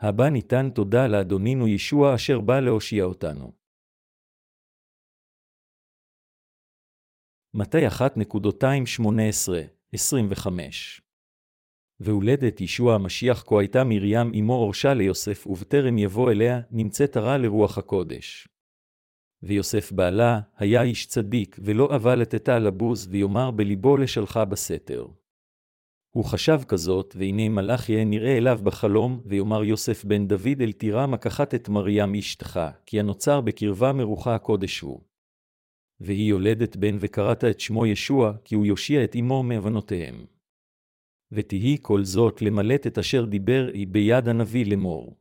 הבא ניתן תודה לאדונינו ישוע אשר בא להושיע אותנו. מתי 1.218-25 והולדת ישוע המשיח כה הייתה מרים אמו אורשה ליוסף, ובטרם יבוא אליה, נמצאת הרע לרוח הקודש. ויוסף בעלה היה איש צדיק, ולא אבה לתתה לבוז, ויאמר בלבו לשלחה בסתר. הוא חשב כזאת, והנה מלאך יהיה נראה אליו בחלום, ויאמר יוסף בן דוד אל תירא מקחת את מרים אשתך, כי הנוצר בקרבה מרוחה הקודש הוא. והיא יולדת בן וקראת את שמו ישוע, כי הוא יושיע את אמו מעוונותיהם. ותהי כל זאת למלט את אשר דיבר היא ביד הנביא לאמור.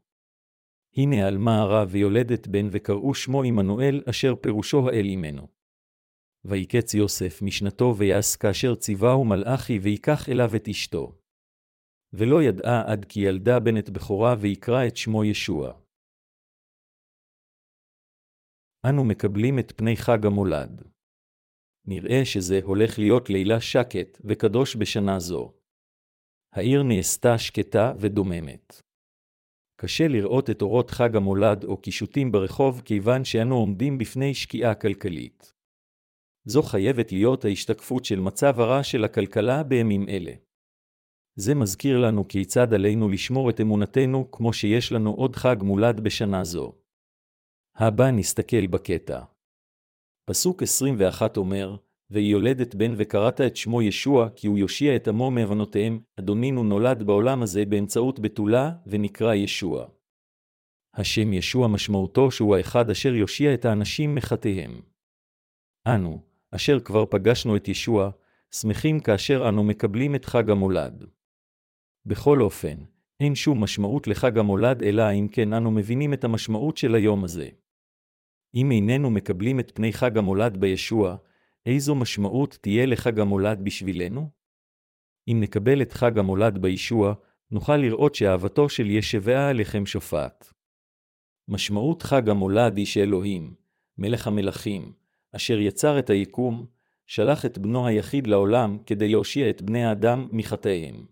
הנה עלמה הרע ויולדת בן וקראו שמו עמנואל, אשר פירושו האל עמנו. ויקץ יוסף משנתו ויעש כאשר ציווהו מלאכי ויקח אליו את אשתו. ולא ידעה עד כי ילדה בן את בכורה ויקרא את שמו ישוע. אנו מקבלים את פני חג המולד. נראה שזה הולך להיות לילה שקט וקדוש בשנה זו. העיר נעשתה שקטה ודוממת. קשה לראות את אורות חג המולד או קישוטים ברחוב כיוון שאנו עומדים בפני שקיעה כלכלית. זו חייבת להיות ההשתקפות של מצב הרע של הכלכלה בימים אלה. זה מזכיר לנו כיצד עלינו לשמור את אמונתנו כמו שיש לנו עוד חג מולד בשנה זו. הבא נסתכל בקטע. פסוק 21 אומר, והיא יולדת בן וקראת את שמו ישוע, כי הוא יושיע את עמו מעוונותיהם, אדונינו נולד בעולם הזה באמצעות בתולה, ונקרא ישוע. השם ישוע משמעותו שהוא האחד אשר יושיע את האנשים מחטאיהם. אנו, אשר כבר פגשנו את ישוע, שמחים כאשר אנו מקבלים את חג המולד. בכל אופן, אין שום משמעות לחג המולד אלא אם כן אנו מבינים את המשמעות של היום הזה. אם איננו מקבלים את פני חג המולד בישוע, איזו משמעות תהיה לחג המולד בשבילנו? אם נקבל את חג המולד בישוע, נוכל לראות שאהבתו של ישבעה עליכם שופעת. משמעות חג המולד היא שאלוהים, מלך המלכים, אשר יצר את היקום, שלח את בנו היחיד לעולם כדי להושיע את בני האדם מחטאיהם.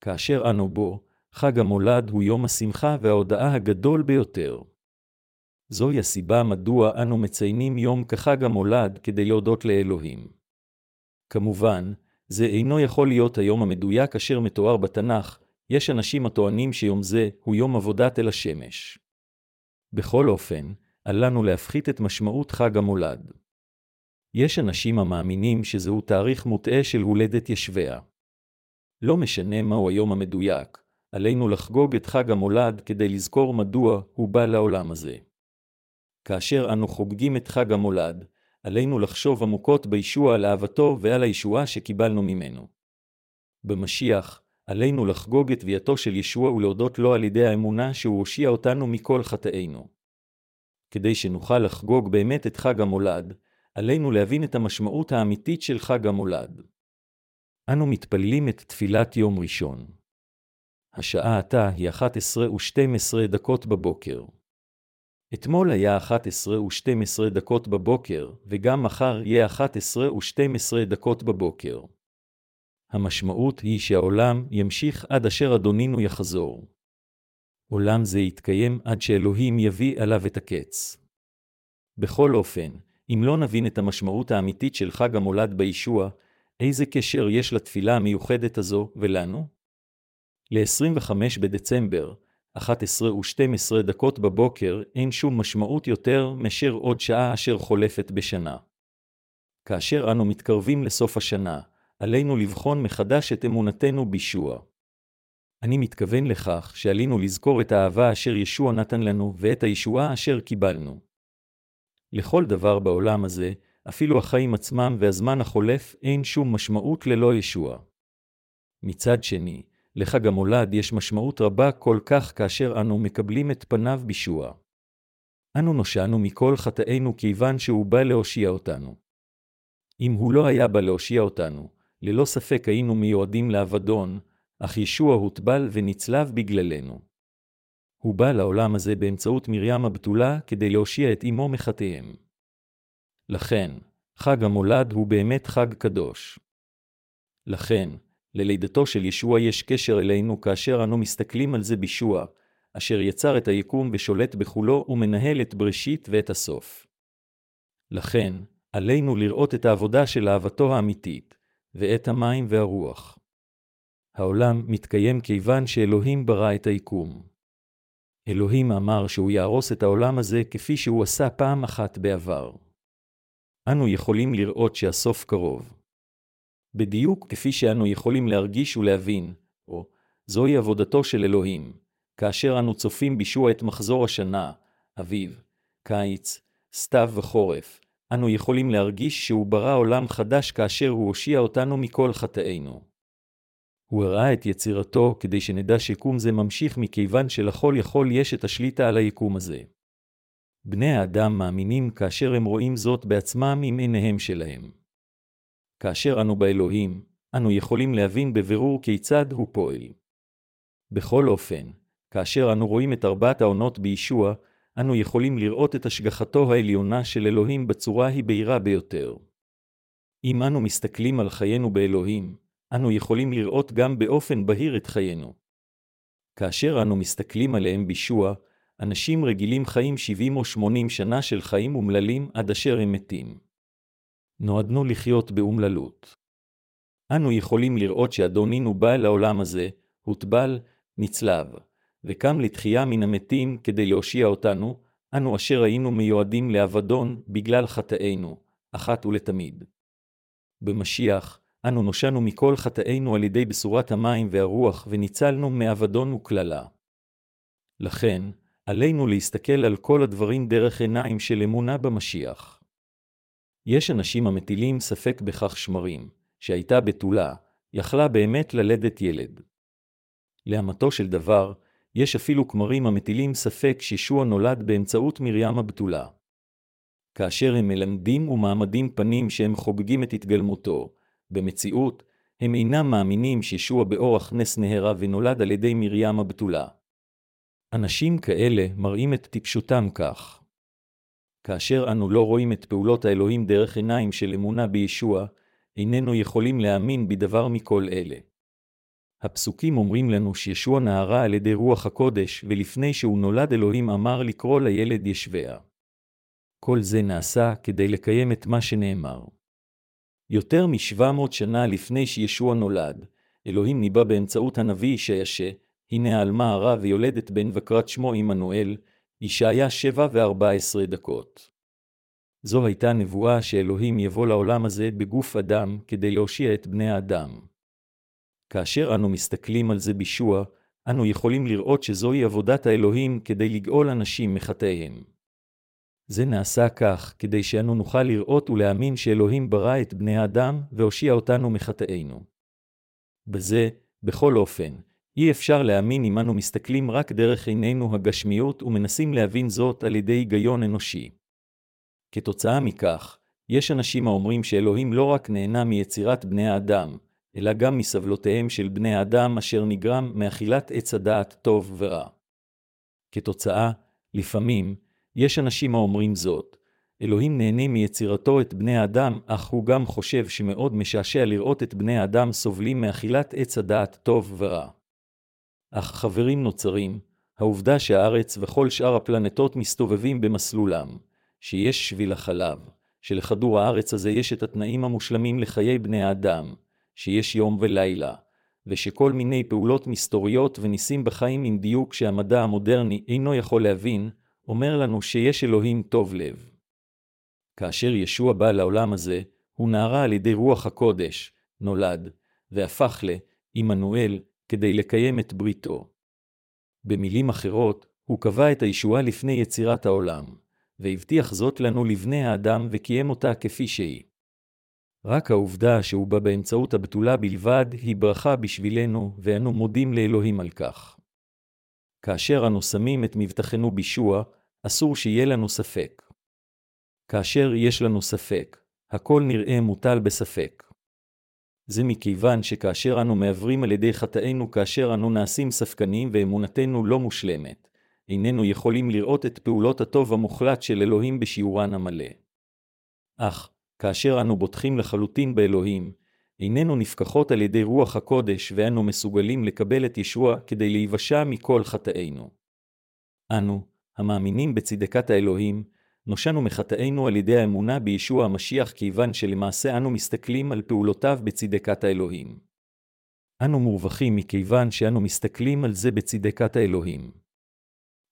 כאשר אנו בו, חג המולד הוא יום השמחה וההודאה הגדול ביותר. זוהי הסיבה מדוע אנו מציינים יום כחג המולד כדי להודות לאלוהים. כמובן, זה אינו יכול להיות היום המדויק אשר מתואר בתנ"ך, יש אנשים הטוענים שיום זה הוא יום עבודת אל השמש. בכל אופן, אל לנו להפחית את משמעות חג המולד. יש אנשים המאמינים שזהו תאריך מוטעה של הולדת ישביה. לא משנה מהו היום המדויק, עלינו לחגוג את חג המולד כדי לזכור מדוע הוא בא לעולם הזה. כאשר אנו חוגגים את חג המולד, עלינו לחשוב עמוקות בישוע על אהבתו ועל הישועה שקיבלנו ממנו. במשיח, עלינו לחגוג את תביעתו של ישוע ולהודות לו על ידי האמונה שהוא הושיע אותנו מכל חטאינו. כדי שנוכל לחגוג באמת את חג המולד, עלינו להבין את המשמעות האמיתית של חג המולד. אנו מתפללים את תפילת יום ראשון. השעה עתה היא 11 ו-12 דקות בבוקר. אתמול היה 11 ו-12 דקות בבוקר, וגם מחר יהיה 11 ו-12 דקות בבוקר. המשמעות היא שהעולם ימשיך עד אשר אדונינו יחזור. עולם זה יתקיים עד שאלוהים יביא עליו את הקץ. בכל אופן, אם לא נבין את המשמעות האמיתית של חג המולד בישוע, איזה קשר יש לתפילה המיוחדת הזו ולנו? ל-25 בדצמבר, 11 ו-12 דקות בבוקר אין שום משמעות יותר מאשר עוד שעה אשר חולפת בשנה. כאשר אנו מתקרבים לסוף השנה, עלינו לבחון מחדש את אמונתנו בישוע. אני מתכוון לכך שעלינו לזכור את האהבה אשר ישוע נתן לנו ואת הישועה אשר קיבלנו. לכל דבר בעולם הזה, אפילו החיים עצמם והזמן החולף, אין שום משמעות ללא ישוע. מצד שני, לחג המולד יש משמעות רבה כל כך כאשר אנו מקבלים את פניו בישוע. אנו נושענו מכל חטאינו כיוון שהוא בא להושיע אותנו. אם הוא לא היה בא להושיע אותנו, ללא ספק היינו מיועדים לאבדון, אך ישוע הוטבל ונצלב בגללנו. הוא בא לעולם הזה באמצעות מרים הבתולה כדי להושיע את אמו מחטאיהם. לכן, חג המולד הוא באמת חג קדוש. לכן, ללידתו של ישוע יש קשר אלינו כאשר אנו מסתכלים על זה בישוע, אשר יצר את היקום ושולט בכולו ומנהל את בראשית ואת הסוף. לכן, עלינו לראות את העבודה של אהבתו האמיתית, ואת המים והרוח. העולם מתקיים כיוון שאלוהים ברא את היקום. אלוהים אמר שהוא יהרוס את העולם הזה כפי שהוא עשה פעם אחת בעבר. אנו יכולים לראות שהסוף קרוב. בדיוק כפי שאנו יכולים להרגיש ולהבין, או זוהי עבודתו של אלוהים, כאשר אנו צופים בישוע את מחזור השנה, אביב, קיץ, סתיו וחורף, אנו יכולים להרגיש שהוא ברא עולם חדש כאשר הוא הושיע אותנו מכל חטאינו. הוא הראה את יצירתו כדי שנדע שיקום זה ממשיך מכיוון שלכל יכול יש את השליטה על היקום הזה. בני האדם מאמינים כאשר הם רואים זאת בעצמם עם עיניהם שלהם. כאשר אנו באלוהים, אנו יכולים להבין בבירור כיצד הוא פועל. בכל אופן, כאשר אנו רואים את ארבעת העונות בישוע, אנו יכולים לראות את השגחתו העליונה של אלוהים בצורה היא בהירה ביותר. אם אנו מסתכלים על חיינו באלוהים, אנו יכולים לראות גם באופן בהיר את חיינו. כאשר אנו מסתכלים עליהם בישוע, אנשים רגילים חיים 70 או 80 שנה של חיים אומללים עד אשר הם מתים. נועדנו לחיות באומללות. אנו יכולים לראות שאדונינו בא לעולם הזה, הוטבל, נצלב, וקם לתחייה מן המתים כדי להושיע אותנו, אנו אשר היינו מיועדים לאבדון בגלל חטאינו, אחת ולתמיד. במשיח, אנו נושענו מכל חטאינו על ידי בשורת המים והרוח, וניצלנו מאבדון וקללה. לכן, עלינו להסתכל על כל הדברים דרך עיניים של אמונה במשיח. יש אנשים המטילים ספק בכך שמרים, שהייתה בתולה, יכלה באמת ללדת ילד. לאמתו של דבר, יש אפילו כמרים המטילים ספק שישוע נולד באמצעות מרים הבתולה. כאשר הם מלמדים ומעמדים פנים שהם חוגגים את התגלמותו, במציאות, הם אינם מאמינים שישוע באורח נס נהרה ונולד על ידי מרים הבתולה. אנשים כאלה מראים את טיפשותם כך. כאשר אנו לא רואים את פעולות האלוהים דרך עיניים של אמונה בישוע, איננו יכולים להאמין בדבר מכל אלה. הפסוקים אומרים לנו שישוע נערה על ידי רוח הקודש, ולפני שהוא נולד אלוהים אמר לקרוא לילד ישביה. כל זה נעשה כדי לקיים את מה שנאמר. יותר משבע מאות שנה לפני שישוע נולד, אלוהים ניבא באמצעות הנביא ישעיה הנה העלמה הרע ויולדת בן וקרת שמו עמנואל, ישעיה שבע וארבע עשרה דקות. זו הייתה נבואה שאלוהים יבוא לעולם הזה בגוף אדם כדי להושיע את בני האדם. כאשר אנו מסתכלים על זה בישוע, אנו יכולים לראות שזוהי עבודת האלוהים כדי לגאול אנשים מחטאיהם. זה נעשה כך כדי שאנו נוכל לראות ולהאמין שאלוהים ברא את בני האדם והושיע אותנו מחטאינו. בזה, בכל אופן, אי אפשר להאמין אם אנו מסתכלים רק דרך עינינו הגשמיות ומנסים להבין זאת על ידי היגיון אנושי. כתוצאה מכך, יש אנשים האומרים שאלוהים לא רק נהנה מיצירת בני האדם, אלא גם מסבלותיהם של בני האדם אשר נגרם מאכילת עץ הדעת טוב ורע. כתוצאה, לפעמים, יש אנשים האומרים זאת, אלוהים נהנה מיצירתו את בני האדם, אך הוא גם חושב שמאוד משעשע לראות את בני האדם סובלים מאכילת עץ הדעת טוב ורע. אך חברים נוצרים, העובדה שהארץ וכל שאר הפלנטות מסתובבים במסלולם, שיש שביל החלב, שלכדור הארץ הזה יש את התנאים המושלמים לחיי בני האדם, שיש יום ולילה, ושכל מיני פעולות מסתוריות וניסים בחיים עם דיוק שהמדע המודרני אינו יכול להבין, אומר לנו שיש אלוהים טוב לב. כאשר ישוע בא לעולם הזה, הוא נערה על ידי רוח הקודש, נולד, והפך לעמנואל, כדי לקיים את בריתו. במילים אחרות, הוא קבע את הישועה לפני יצירת העולם, והבטיח זאת לנו לבני האדם וקיים אותה כפי שהיא. רק העובדה שהוא בא באמצעות הבתולה בלבד היא ברכה בשבילנו, ואנו מודים לאלוהים על כך. כאשר אנו שמים את מבטחנו בישוע, אסור שיהיה לנו ספק. כאשר יש לנו ספק, הכל נראה מוטל בספק. זה מכיוון שכאשר אנו מעברים על ידי חטאינו כאשר אנו נעשים ספקנים ואמונתנו לא מושלמת, איננו יכולים לראות את פעולות הטוב המוחלט של אלוהים בשיעורן המלא. אך, כאשר אנו בוטחים לחלוטין באלוהים, איננו נפקחות על ידי רוח הקודש ואנו מסוגלים לקבל את ישוע כדי להיוושע מכל חטאינו. אנו, המאמינים בצדקת האלוהים, נושענו מחטאינו על ידי האמונה בישוע המשיח כיוון שלמעשה אנו מסתכלים על פעולותיו בצדקת האלוהים. אנו מורווחים מכיוון שאנו מסתכלים על זה בצדקת האלוהים.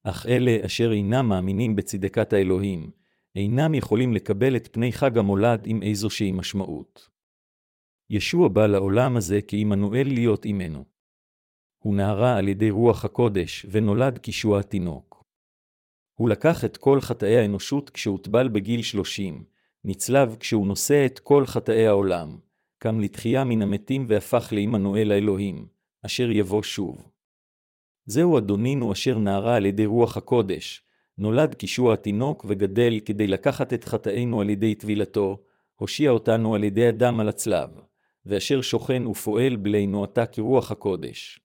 אך אלה אשר אינם מאמינים בצדקת האלוהים, אינם יכולים לקבל את פני חג המולד עם איזושהי משמעות. ישוע בא לעולם הזה כעמנואל להיות עמנו. הוא נערה על ידי רוח הקודש ונולד כשוע התינוק. הוא לקח את כל חטאי האנושות כשהוטבל בגיל שלושים, נצלב כשהוא נושא את כל חטאי העולם, קם לתחייה מן המתים והפך לעמנואל האלוהים, אשר יבוא שוב. זהו אדונינו אשר נערה על ידי רוח הקודש, נולד כשוע התינוק וגדל כדי לקחת את חטאינו על ידי טבילתו, הושיע אותנו על ידי הדם על הצלב, ואשר שוכן ופועל בלינו עתה כרוח הקודש.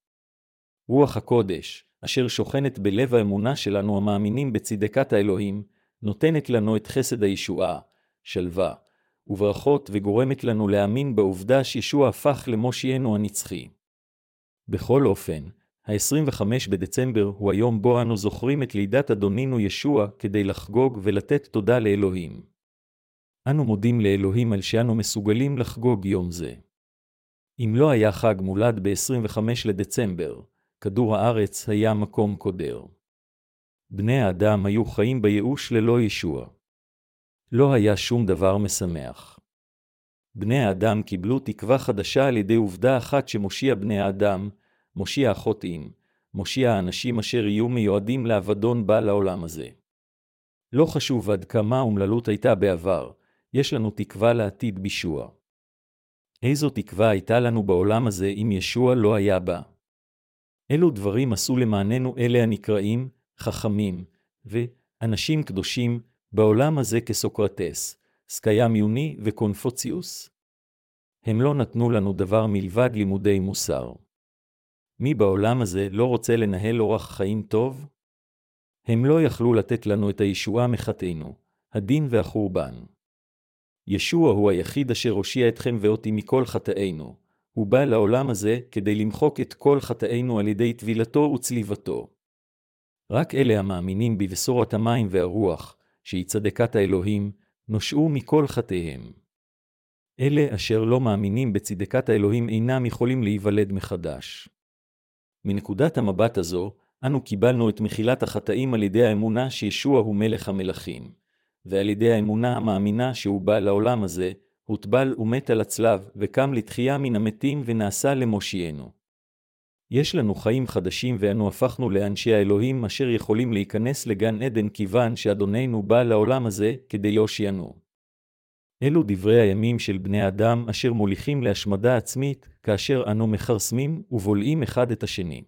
רוח הקודש, אשר שוכנת בלב האמונה שלנו המאמינים בצדקת האלוהים, נותנת לנו את חסד הישועה, שלווה, וברכות וגורמת לנו להאמין בעובדה שישוע הפך למושיענו הנצחי. בכל אופן, ה-25 בדצמבר הוא היום בו אנו זוכרים את לידת אדונינו ישוע כדי לחגוג ולתת תודה לאלוהים. אנו מודים לאלוהים על שאנו מסוגלים לחגוג יום זה. אם לא היה חג מולד ב-25 לדצמבר, כדור הארץ היה מקום קודר. בני האדם היו חיים בייאוש ללא ישוע. לא היה שום דבר משמח. בני האדם קיבלו תקווה חדשה על ידי עובדה אחת שמושיע בני האדם, מושיע החוטאים, מושיע האנשים אשר יהיו מיועדים לאבדון בא לעולם הזה. לא חשוב עד כמה אומללות הייתה בעבר, יש לנו תקווה לעתיד בישוע. איזו תקווה הייתה לנו בעולם הזה אם ישוע לא היה בה? אילו דברים עשו למעננו אלה הנקראים חכמים ואנשים קדושים בעולם הזה כסוקרטס, סקיים יוני וקונפוציוס? הם לא נתנו לנו דבר מלבד לימודי מוסר. מי בעולם הזה לא רוצה לנהל אורח חיים טוב? הם לא יכלו לתת לנו את הישועה מחטאינו, הדין והחורבן. ישוע הוא היחיד אשר הושיע אתכם ואותי מכל חטאינו. הוא בא לעולם הזה כדי למחוק את כל חטאינו על ידי טבילתו וצליבתו. רק אלה המאמינים בבשורת המים והרוח, שהיא צדקת האלוהים, נושעו מכל חטאיהם. אלה אשר לא מאמינים בצדקת האלוהים אינם יכולים להיוולד מחדש. מנקודת המבט הזו, אנו קיבלנו את מחילת החטאים על ידי האמונה שישוע הוא מלך המלכים, ועל ידי האמונה המאמינה שהוא בא לעולם הזה, הוטבל ומת על הצלב, וקם לתחייה מן המתים ונעשה למושיענו. יש לנו חיים חדשים ואנו הפכנו לאנשי האלוהים אשר יכולים להיכנס לגן עדן כיוון שאדוננו בא לעולם הזה כדי להושיענו. אלו דברי הימים של בני אדם אשר מוליכים להשמדה עצמית, כאשר אנו מכרסמים ובולעים אחד את השני.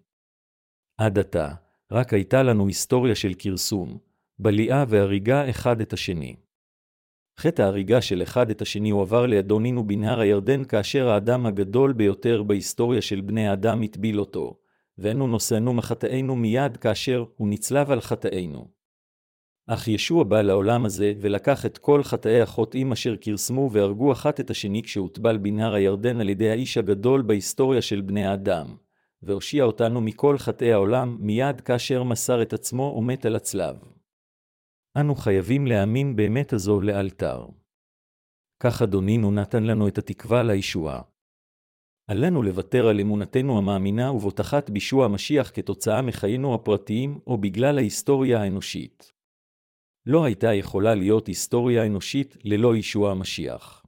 עד עתה, רק הייתה לנו היסטוריה של כרסום, בליעה והריגה אחד את השני. חטא ההריגה של אחד את השני הועבר לידונינו בנהר הירדן כאשר האדם הגדול ביותר בהיסטוריה של בני האדם הטביל אותו, ואנו נושאנו מחטאינו מיד כאשר הוא נצלב על חטאינו. אך ישוע בא לעולם הזה ולקח את כל חטאי החוטאים אשר כרסמו והרגו אחת את השני כשהוטבל בנהר הירדן על ידי האיש הגדול בהיסטוריה של בני האדם, והושיע אותנו מכל חטאי העולם מיד כאשר מסר את עצמו ומת על הצלב. אנו חייבים להאמין באמת הזו לאלתר. כך אדונינו נתן לנו את התקווה לישועה. עלינו לוותר על אמונתנו המאמינה ובוטחת בישוע המשיח כתוצאה מחיינו הפרטיים או בגלל ההיסטוריה האנושית. לא הייתה יכולה להיות היסטוריה אנושית ללא ישוע המשיח.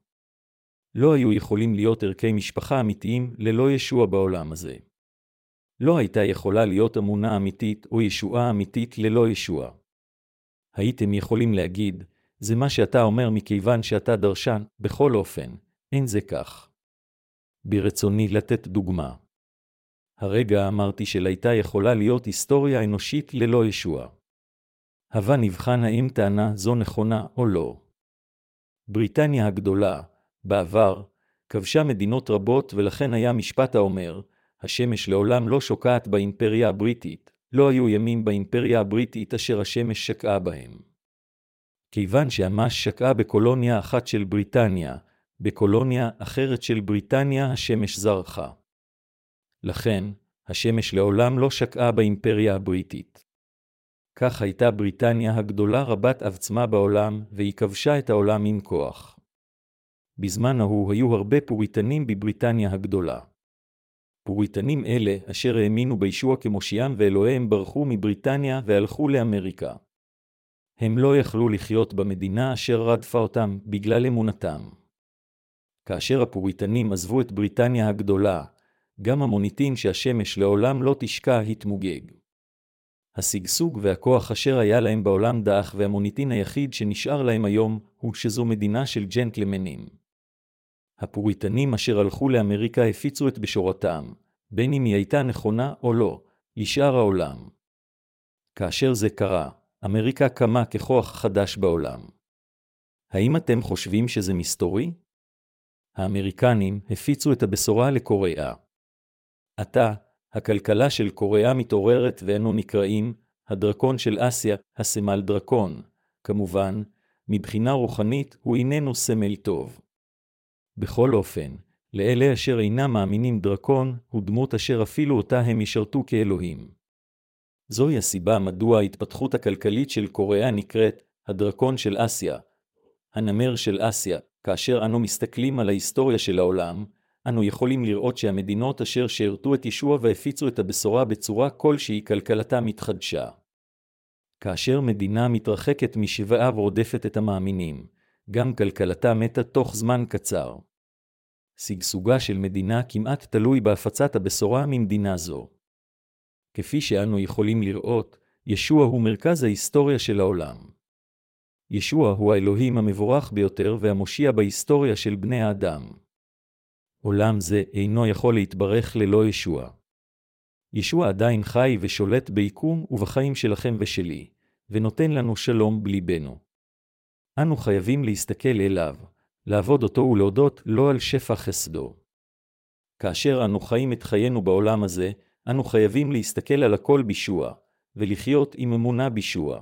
לא היו יכולים להיות ערכי משפחה אמיתיים ללא ישוע בעולם הזה. לא הייתה יכולה להיות אמונה אמיתית או ישועה אמיתית ללא ישוע. הייתם יכולים להגיד, זה מה שאתה אומר מכיוון שאתה דרשן, בכל אופן, אין זה כך. ברצוני לתת דוגמה. הרגע אמרתי שלהייתה יכולה להיות היסטוריה אנושית ללא ישוע. הווה נבחן האם טענה זו נכונה או לא. בריטניה הגדולה, בעבר, כבשה מדינות רבות ולכן היה משפט האומר, השמש לעולם לא שוקעת באימפריה הבריטית, לא היו ימים באימפריה הבריטית אשר השמש שקעה בהם. כיוון שהמש שקעה בקולוניה אחת של בריטניה, בקולוניה אחרת של בריטניה השמש זרחה. לכן, השמש לעולם לא שקעה באימפריה הבריטית. כך הייתה בריטניה הגדולה רבת עוצמה בעולם, והיא כבשה את העולם עם כוח. בזמן ההוא היו הרבה פוריטנים בבריטניה הגדולה. פוריטנים אלה, אשר האמינו בישוע כמושיעם ואלוהיהם, ברחו מבריטניה והלכו לאמריקה. הם לא יכלו לחיות במדינה אשר רדפה אותם בגלל אמונתם. כאשר הפוריטנים עזבו את בריטניה הגדולה, גם המוניטין שהשמש לעולם לא תשקע התמוגג. השגשוג והכוח אשר היה להם בעולם דעך, והמוניטין היחיד שנשאר להם היום, הוא שזו מדינה של ג'נטלמנים. הפוריטנים אשר הלכו לאמריקה הפיצו את בשורתם, בין אם היא הייתה נכונה או לא, לשאר העולם. כאשר זה קרה, אמריקה קמה ככוח חדש בעולם. האם אתם חושבים שזה מסתורי? האמריקנים הפיצו את הבשורה לקוריאה. עתה, הכלכלה של קוריאה מתעוררת ואנו נקראים הדרקון של אסיה, הסמל דרקון. כמובן, מבחינה רוחנית הוא איננו סמל טוב. בכל אופן, לאלה אשר אינם מאמינים דרקון, הוא דמות אשר אפילו אותה הם ישרתו כאלוהים. זוהי הסיבה מדוע ההתפתחות הכלכלית של קוריאה נקראת הדרקון של אסיה, הנמר של אסיה. כאשר אנו מסתכלים על ההיסטוריה של העולם, אנו יכולים לראות שהמדינות אשר שירתו את ישוע והפיצו את הבשורה בצורה כלשהי כלכלתה מתחדשה. כאשר מדינה מתרחקת משבעה ורודפת את המאמינים, גם כלכלתה מתה תוך זמן קצר. שגשוגה של מדינה כמעט תלוי בהפצת הבשורה ממדינה זו. כפי שאנו יכולים לראות, ישוע הוא מרכז ההיסטוריה של העולם. ישוע הוא האלוהים המבורך ביותר והמושיע בהיסטוריה של בני האדם. עולם זה אינו יכול להתברך ללא ישוע. ישוע עדיין חי ושולט ביקום ובחיים שלכם ושלי, ונותן לנו שלום בליבנו. אנו חייבים להסתכל אליו, לעבוד אותו ולהודות לו על שפע חסדו. כאשר אנו חיים את חיינו בעולם הזה, אנו חייבים להסתכל על הכל בישוע, ולחיות עם אמונה בישוע.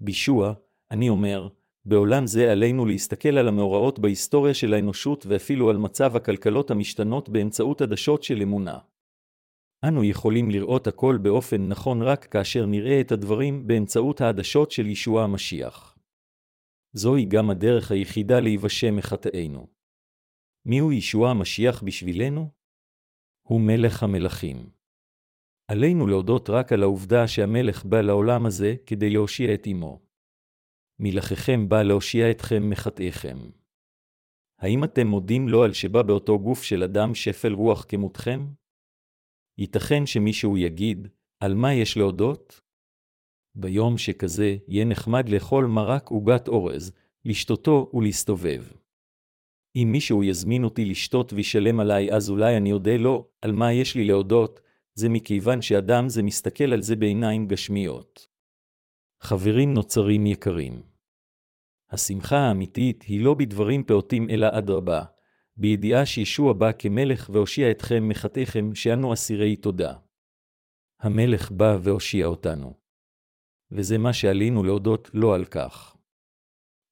בישוע, אני אומר, בעולם זה עלינו להסתכל על המאורעות בהיסטוריה של האנושות ואפילו על מצב הכלכלות המשתנות באמצעות עדשות של אמונה. אנו יכולים לראות הכל באופן נכון רק כאשר נראה את הדברים באמצעות העדשות של ישוע המשיח. זוהי גם הדרך היחידה להיוושע מחטאינו. מיהו ישוע המשיח בשבילנו? הוא מלך המלכים. עלינו להודות רק על העובדה שהמלך בא לעולם הזה כדי להושיע את אמו. מלאכיכם בא להושיע אתכם מחטאיכם. האם אתם מודים לו על שבא באותו גוף של אדם שפל רוח כמותכם? ייתכן שמישהו יגיד, על מה יש להודות? ביום שכזה, יהיה נחמד לאכול מרק עוגת אורז, לשתותו ולהסתובב. אם מישהו יזמין אותי לשתות וישלם עליי, אז אולי אני אודה לו, על מה יש לי להודות, זה מכיוון שאדם זה מסתכל על זה בעיניים גשמיות. חברים נוצרים יקרים. השמחה האמיתית היא לא בדברים פעוטים אלא אדרבה, בידיעה שישוע בא כמלך והושיע אתכם מחטאיכם שאנו אסירי תודה. המלך בא והושיע אותנו. וזה מה שעלינו להודות לו על כך.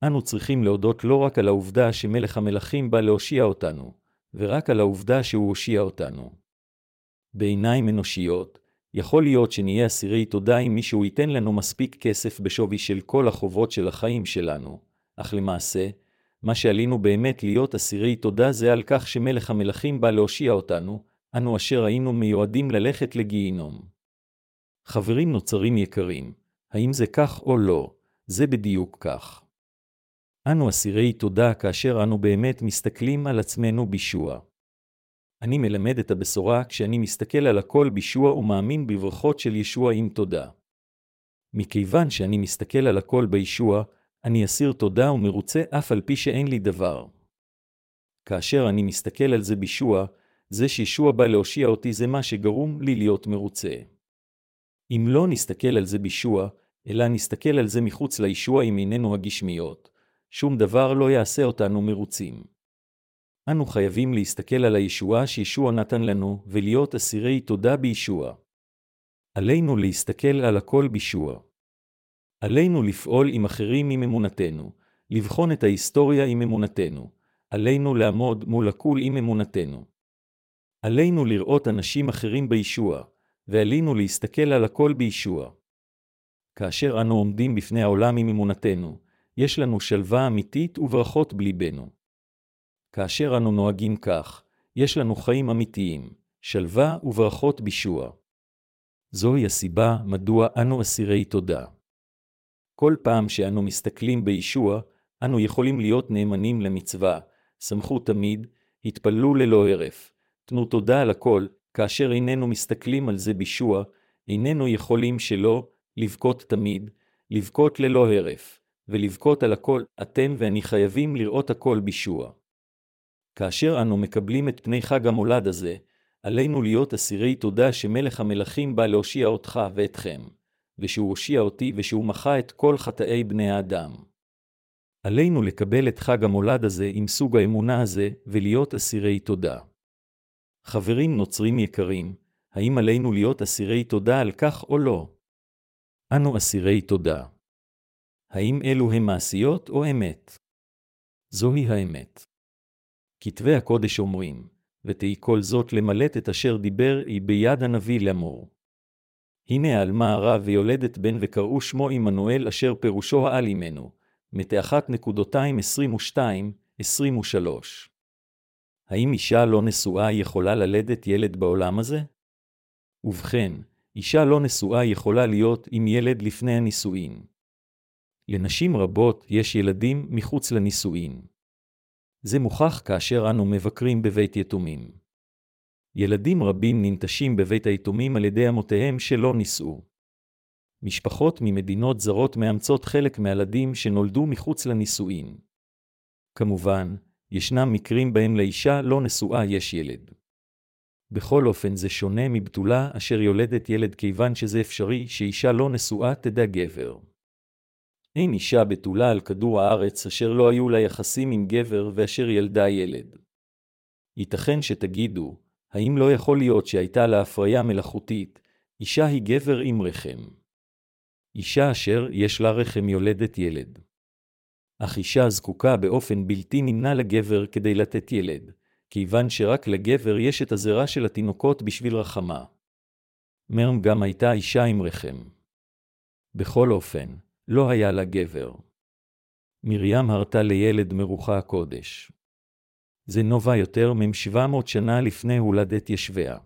אנו צריכים להודות לא רק על העובדה שמלך המלכים בא להושיע אותנו, ורק על העובדה שהוא הושיע אותנו. בעיניים אנושיות, יכול להיות שנהיה אסירי תודה אם מישהו ייתן לנו מספיק כסף בשווי של כל החובות של החיים שלנו, אך למעשה, מה שעלינו באמת להיות אסירי תודה זה על כך שמלך המלכים בא להושיע אותנו, אנו אשר היינו מיועדים ללכת לגיהינום. חברים נוצרים יקרים, האם זה כך או לא, זה בדיוק כך. אנו אסירי תודה כאשר אנו באמת מסתכלים על עצמנו בישוע. אני מלמד את הבשורה כשאני מסתכל על הכל בישוע ומאמין בברכות של ישוע עם תודה. מכיוון שאני מסתכל על הכל בישוע, אני אסיר תודה ומרוצה אף על פי שאין לי דבר. כאשר אני מסתכל על זה בישוע, זה שישוע בא להושיע אותי זה מה שגרום לי להיות מרוצה. אם לא נסתכל על זה בישוע, אלא נסתכל על זה מחוץ לישוע עם עינינו הגשמיות, שום דבר לא יעשה אותנו מרוצים. אנו חייבים להסתכל על הישועה שישוע נתן לנו, ולהיות אסירי תודה בישוע. עלינו להסתכל על הכל בישוע. עלינו לפעול עם אחרים עם אמונתנו, לבחון את ההיסטוריה עם אמונתנו. עלינו לעמוד מול הכול עם אמונתנו. עלינו לראות אנשים אחרים בישוע, ועלינו להסתכל על הכל בישוע. כאשר אנו עומדים בפני העולם עם אמונתנו, יש לנו שלווה אמיתית וברכות בליבנו. כאשר אנו נוהגים כך, יש לנו חיים אמיתיים, שלווה וברכות בישוע. זוהי הסיבה מדוע אנו אסירי תודה. כל פעם שאנו מסתכלים בישוע, אנו יכולים להיות נאמנים למצווה, שמחו תמיד, התפללו ללא הרף, תנו תודה על הכל, כאשר איננו מסתכלים על זה בישוע, איננו יכולים שלא לבכות תמיד, לבכות ללא הרף, ולבכות על הכל, אתם ואני חייבים לראות הכל בישוע. כאשר אנו מקבלים את פני חג המולד הזה, עלינו להיות אסירי תודה שמלך המלכים בא להושיע אותך ואתכם, ושהוא הושיע אותי ושהוא מחה את כל חטאי בני האדם. עלינו לקבל את חג המולד הזה עם סוג האמונה הזה, ולהיות אסירי תודה. חברים נוצרים יקרים, האם עלינו להיות אסירי תודה על כך או לא? אנו אסירי תודה. האם אלו הם מעשיות או אמת? זוהי האמת. כתבי הקודש אומרים, ותהי כל זאת למלט את אשר דיבר היא ביד הנביא לאמור. הנה עלמה הרע ויולדת בן וקראו שמו עמנואל אשר פירושו העל עמנו, מתאחת נקודותיים 22-23. האם אישה לא נשואה יכולה ללדת ילד בעולם הזה? ובכן, אישה לא נשואה יכולה להיות עם ילד לפני הנישואין. לנשים רבות יש ילדים מחוץ לנישואין. זה מוכח כאשר אנו מבקרים בבית יתומים. ילדים רבים ננטשים בבית היתומים על ידי אמותיהם שלא נישאו. משפחות ממדינות זרות מאמצות חלק מהילדים שנולדו מחוץ לנישואין. כמובן, ישנם מקרים בהם לאישה לא נשואה יש ילד. בכל אופן זה שונה מבתולה אשר יולדת ילד כיוון שזה אפשרי שאישה לא נשואה תדע גבר. אין אישה בתולה על כדור הארץ אשר לא היו לה יחסים עם גבר ואשר ילדה ילד. ייתכן שתגידו, האם לא יכול להיות שהייתה לה הפריה מלאכותית, אישה היא גבר עם רחם. אישה אשר יש לה רחם יולדת ילד. אך אישה זקוקה באופן בלתי נמנע לגבר כדי לתת ילד, כיוון שרק לגבר יש את הזרע של התינוקות בשביל רחמה. מרם גם הייתה אישה עם רחם. בכל אופן, לא היה לה גבר. מרים הרתה לילד מרוחה הקודש. זה נובע יותר מ-700 שנה לפני הולדת ישביה.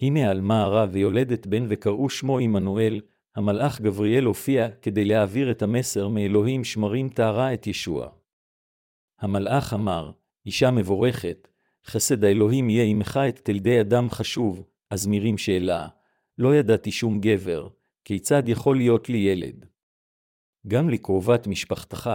הנה עלמה הרע ויולדת בן וקראו שמו עמנואל, המלאך גבריאל הופיע כדי להעביר את המסר מאלוהים שמרים טהרה את ישוע. המלאך אמר, אישה מבורכת, חסד האלוהים יהיה עמך את תלדי אדם חשוב, אז מירים שאלה, לא ידעתי שום גבר, כיצד יכול להיות לי ילד? גם לקרובת משפחתך,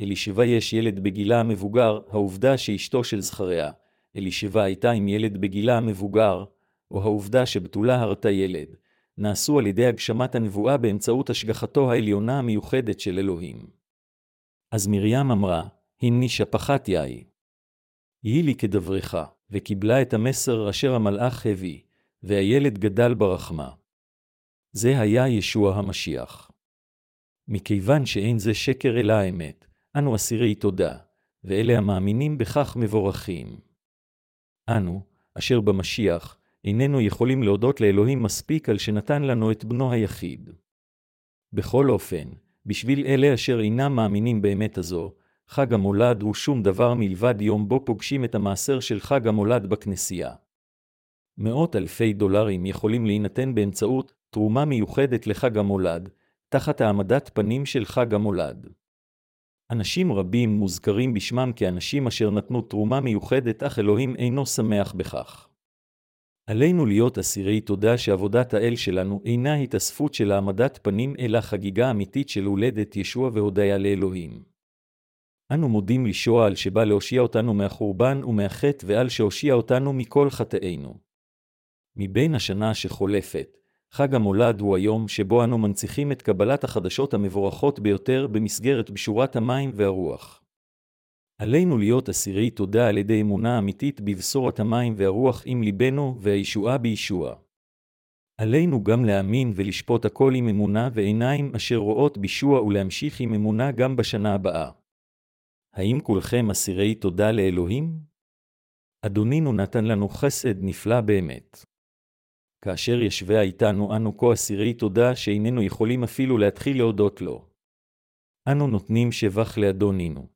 אלישבע יש ילד בגילה המבוגר, העובדה שאשתו של זכריה, אלישבע הייתה עם ילד בגילה המבוגר, או העובדה שבתולה הרתה ילד, נעשו על ידי הגשמת הנבואה באמצעות השגחתו העליונה המיוחדת של אלוהים. אז מרים אמרה, הני שפחת יאי. יהי לי כדברך, וקיבלה את המסר אשר המלאך הביא, והילד גדל ברחמה. זה היה ישוע המשיח. מכיוון שאין זה שקר אלא האמת, אנו אסירי תודה, ואלה המאמינים בכך מבורכים. אנו, אשר במשיח, איננו יכולים להודות לאלוהים מספיק על שנתן לנו את בנו היחיד. בכל אופן, בשביל אלה אשר אינם מאמינים באמת הזו, חג המולד הוא שום דבר מלבד יום בו פוגשים את המעשר של חג המולד בכנסייה. מאות אלפי דולרים יכולים להינתן באמצעות תרומה מיוחדת לחג המולד, תחת העמדת פנים של חג המולד. אנשים רבים מוזכרים בשמם כאנשים אשר נתנו תרומה מיוחדת, אך אלוהים אינו שמח בכך. עלינו להיות אסירי תודה שעבודת האל שלנו אינה התאספות של העמדת פנים, אלא חגיגה אמיתית של הולדת ישוע והודיה לאלוהים. אנו מודים לישוע על שבא להושיע אותנו מהחורבן ומהחטא ועל שהושיע אותנו מכל חטאינו. מבין השנה שחולפת, חג המולד הוא היום שבו אנו מנציחים את קבלת החדשות המבורכות ביותר במסגרת בשורת המים והרוח. עלינו להיות אסירי תודה על ידי אמונה אמיתית בבשורת המים והרוח עם ליבנו והישועה בישוע. עלינו גם להאמין ולשפוט הכל עם אמונה ועיניים אשר רואות בישוע ולהמשיך עם אמונה גם בשנה הבאה. האם כולכם אסירי תודה לאלוהים? אדונינו נתן לנו חסד נפלא באמת. כאשר ישבה איתנו אנו כה אסירי תודה שאיננו יכולים אפילו להתחיל להודות לו. אנו נותנים שבח לאדונינו.